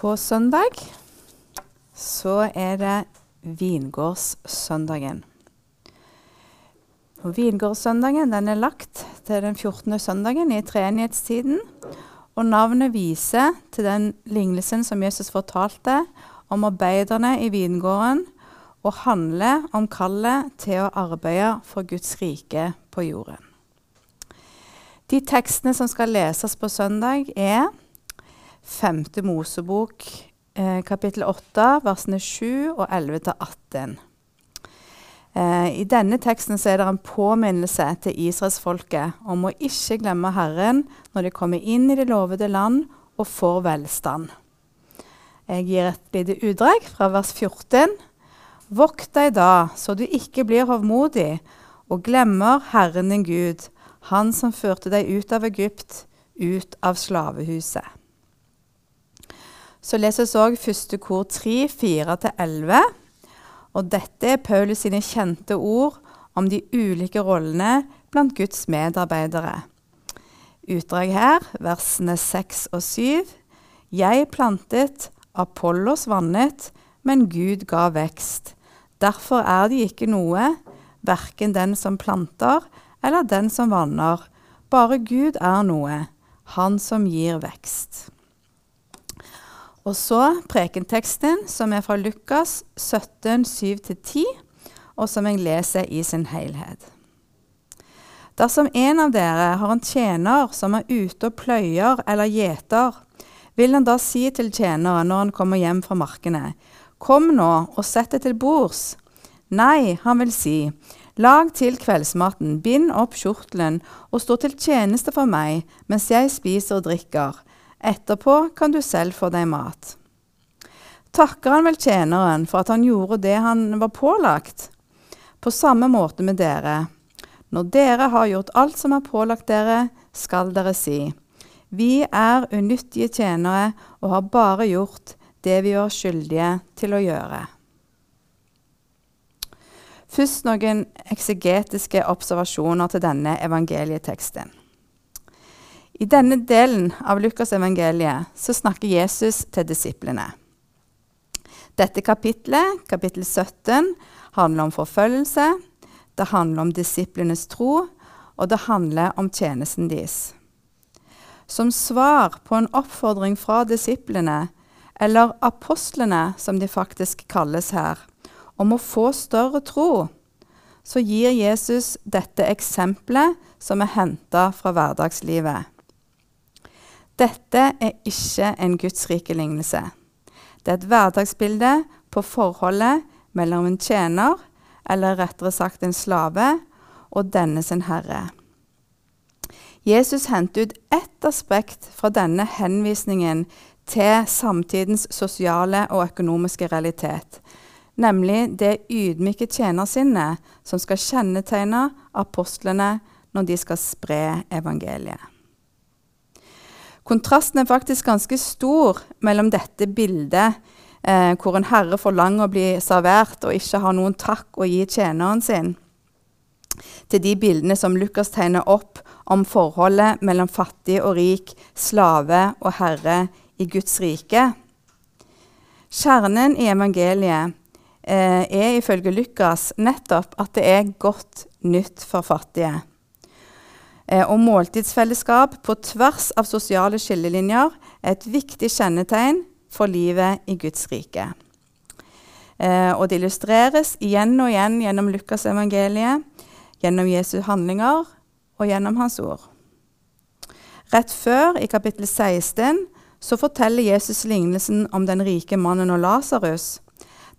På søndag så er det vingårdssøndagen. Og Vingårdssøndagen den er lagt til den 14. søndagen i treenighetstiden. Og navnet viser til den lignelsen som Jesus fortalte om arbeiderne i vingården, og handler om kallet til å arbeide for Guds rike på jorden. De tekstene som skal leses på søndag, er 5. Mosebok eh, kapittel 8, versene 7 og 11-18. Eh, I denne teksten er det en påminnelse til israelsfolket om å ikke glemme Herren når de kommer inn i det lovede land og får velstand. Jeg gir et lite utdrag fra vers 14. Vokt deg da, så du ikke blir hovmodig og glemmer Herren din Gud, Han som førte deg ut av Egypt, ut av slavehuset. Så leses òg første kor 3, 4-11. Og dette er Paulus sine kjente ord om de ulike rollene blant Guds medarbeidere. Utdrag her, versene 6 og 7. Jeg plantet, Apollos vannet, men Gud ga vekst. Derfor er de ikke noe, verken den som planter eller den som vanner. Bare Gud er noe, han som gir vekst. Og så prekenteksten, som er fra Lukas 17, 7-10, og som jeg leser i sin helhet. Dersom en av dere har en tjener som er ute og pløyer eller gjeter, vil han da si til tjeneren når han kommer hjem fra markene, Kom nå og sett deg til bords. Nei, han vil si, Lag til kveldsmaten, bind opp kjortelen og stå til tjeneste for meg mens jeg spiser og drikker. Etterpå kan du selv få deg mat. Takker han vel tjeneren for at han gjorde det han var pålagt? På samme måte med dere. Når dere har gjort alt som er pålagt dere, skal dere si:" Vi er unyttige tjenere og har bare gjort det vi var skyldige til å gjøre. Først noen eksegetiske observasjoner til denne evangelieteksten. I denne delen av Lukasevangeliet så snakker Jesus til disiplene. Dette kapitlet, kapittel 17, handler om forfølgelse, det handler om disiplenes tro, og det handler om tjenesten deres. Som svar på en oppfordring fra disiplene, eller apostlene som de faktisk kalles her, om å få større tro, så gir Jesus dette eksempelet som er henta fra hverdagslivet. Dette er ikke en gudsrike lignelse. Det er et hverdagsbilde på forholdet mellom en tjener, eller rettere sagt en slave, og denne sin herre. Jesus henter ut ett aspekt fra denne henvisningen til samtidens sosiale og økonomiske realitet, nemlig det ydmyke tjenersinnet som skal kjennetegne apostlene når de skal spre evangeliet. Kontrasten er faktisk ganske stor mellom dette bildet, eh, hvor en herre forlanger å bli servert og ikke har noen takk å gi tjeneren sin, til de bildene som Lukas tegner opp om forholdet mellom fattig og rik, slave og herre i Guds rike. Kjernen i evangeliet eh, er ifølge Lukas nettopp at det er godt nytt for fattige. Eh, og måltidsfellesskap på tvers av sosiale skillelinjer er et viktig kjennetegn for livet i Guds rike. Eh, og det illustreres igjen og igjen gjennom Lukasevangeliet, gjennom Jesu handlinger og gjennom Hans ord. Rett før, i kapittel 16, så forteller Jesus lignelsen om den rike mannen og Lasarus.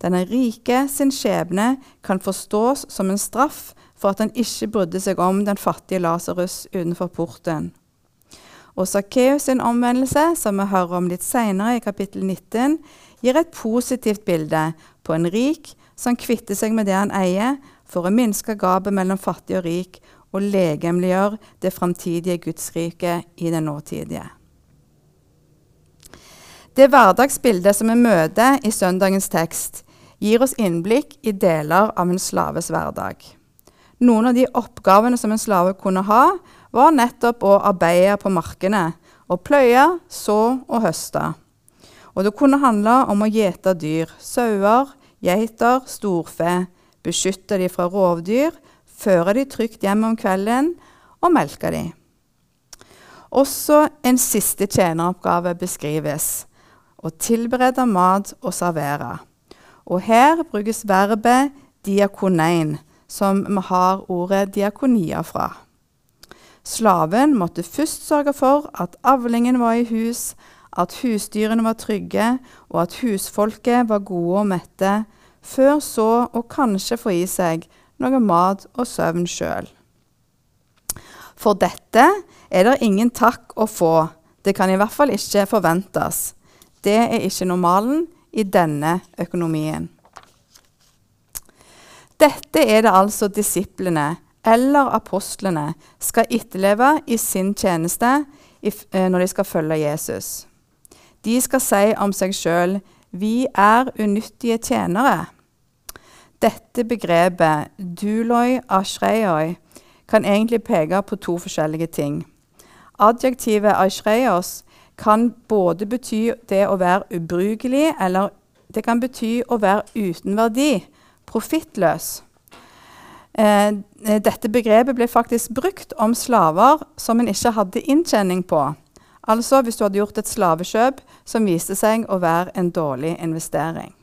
Denne rike sin skjebne kan forstås som en straff for at han ikke brydde seg om den fattige Lasarus utenfor porten. Og Sakkeus sin omvendelse, som vi hører om litt senere i kapittel 19, gir et positivt bilde på en rik som kvitter seg med det han eier, for å minske gapet mellom fattig og rik og legemliggjør det framtidige gudsriket i det nåtidige. Det hverdagsbildet som vi møter i søndagens tekst, gir oss innblikk i deler av en slaves hverdag. Noen av de oppgavene som en slave kunne ha, var nettopp å arbeide på markene. Og pløye, så og høste. Og det kunne handle om å gjete dyr, sauer, geiter, storfe, beskytte de fra rovdyr, føre de trygt hjem om kvelden og melke de. Også en siste tjeneroppgave beskrives. Å tilberede mat og servere. Og her brukes verbet diakonein, som vi har ordet diakonia fra. Slaven måtte først sørge for at avlingen var i hus, at husdyrene var trygge, og at husfolket var gode og mette, før så å kanskje få i seg noe mat og søvn sjøl. For dette er det ingen takk å få. Det kan i hvert fall ikke forventes. Det er ikke normalen i denne økonomien. Dette er det altså disiplene eller apostlene skal etterleve i sin tjeneste eh, når de skal følge Jesus. De skal si om seg sjøl 'Vi er unyttige tjenere'. Dette begrepet, duloi ashreioi, kan egentlig peke på to forskjellige ting. Adjektivet ashreios kan både bety det å være ubrukelig, eller det kan bety å være uten verdi, profittløs. Eh, dette begrepet ble faktisk brukt om slaver som en ikke hadde inntjening på. Altså hvis du hadde gjort et slavekjøp som viste seg å være en dårlig investering.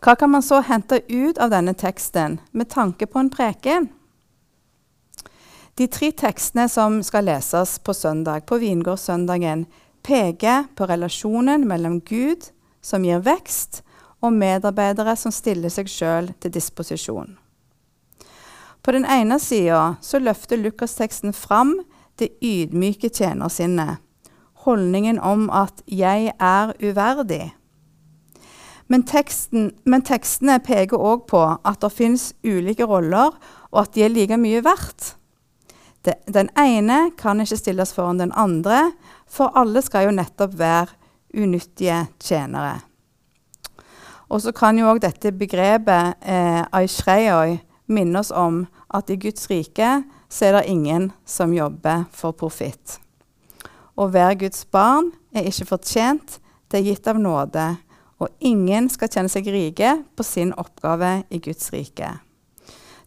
Hva kan man så hente ut av denne teksten med tanke på en preken? De tre tekstene som skal leses på søndag, på vingårdssøndagen, peker på relasjonen mellom Gud, som gir vekst, og medarbeidere som stiller seg sjøl til disposisjon. På den ene sida løfter Lukas-teksten fram det ydmyke tjenersinnet, holdningen om at 'jeg er uverdig'. Men, teksten, men tekstene peker òg på at det finnes ulike roller, og at de er like mye verdt. De, den ene kan ikke stilles foran den andre, for alle skal jo nettopp være unyttige tjenere. Og så kan jo òg dette begrepet eh, aishreioi minne oss om at i Guds rike så er det ingen som jobber for profitt. Å være Guds barn er ikke fortjent, det er gitt av nåde. Og ingen skal kjenne seg rike på sin oppgave i Guds rike.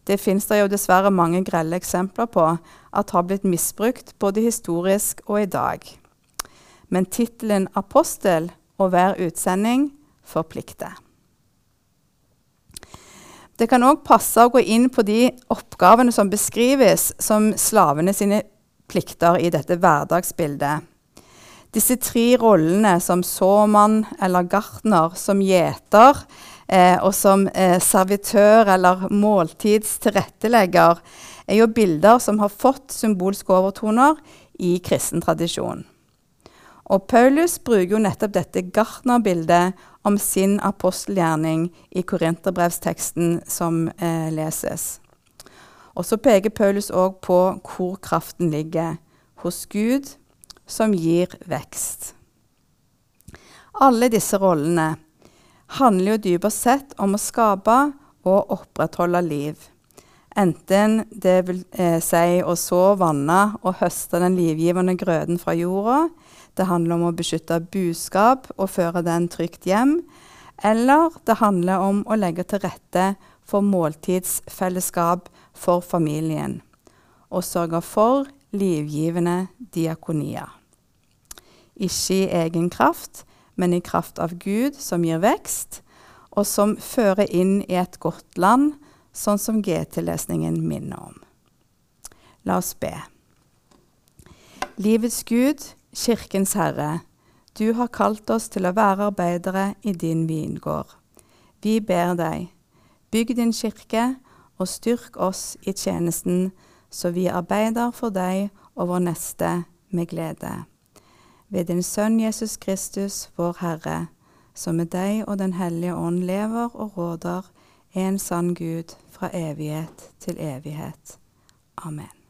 Det fins det jo dessverre mange grelle eksempler på at har blitt misbrukt både historisk og i dag. Men tittelen apostel og hver utsending forplikter. Det kan òg passe å gå inn på de oppgavene som beskrives som slavene sine plikter i dette hverdagsbildet. Disse tre rollene som såmann eller gartner, som gjeter eh, og som eh, servitør eller måltidstilrettelegger, er jo bilder som har fått symbolske overtoner i kristen tradisjon. Og Paulus bruker jo nettopp dette gartnerbildet om sin apostelgjerning i korinterbrevsteksten som eh, leses. Og så peker Paulus òg på hvor kraften ligger. Hos Gud, som gir vekst. Alle disse rollene handler jo dypere sett om å skape og opprettholde liv. Enten det vil eh, si å så, vanne og høste den livgivende grøden fra jorda, det handler om å beskytte buskap og føre den trygt hjem. Eller det handler om å legge til rette for måltidsfellesskap for familien. Og sørge for livgivende diakonier. Ikke i egen kraft, men i kraft av Gud, som gir vekst, og som fører inn i et godt land, sånn som GT-lesningen minner om. La oss be. Livets Gud, Kirkens Herre, du har kalt oss til å være arbeidere i din vingård. Vi ber deg, bygg din kirke og styrk oss i tjenesten, så vi arbeider for deg og vår neste med glede. Ved din Sønn Jesus Kristus, vår Herre, som med deg og Den hellige ånd lever og råder, en sann Gud fra evighet til evighet. Amen.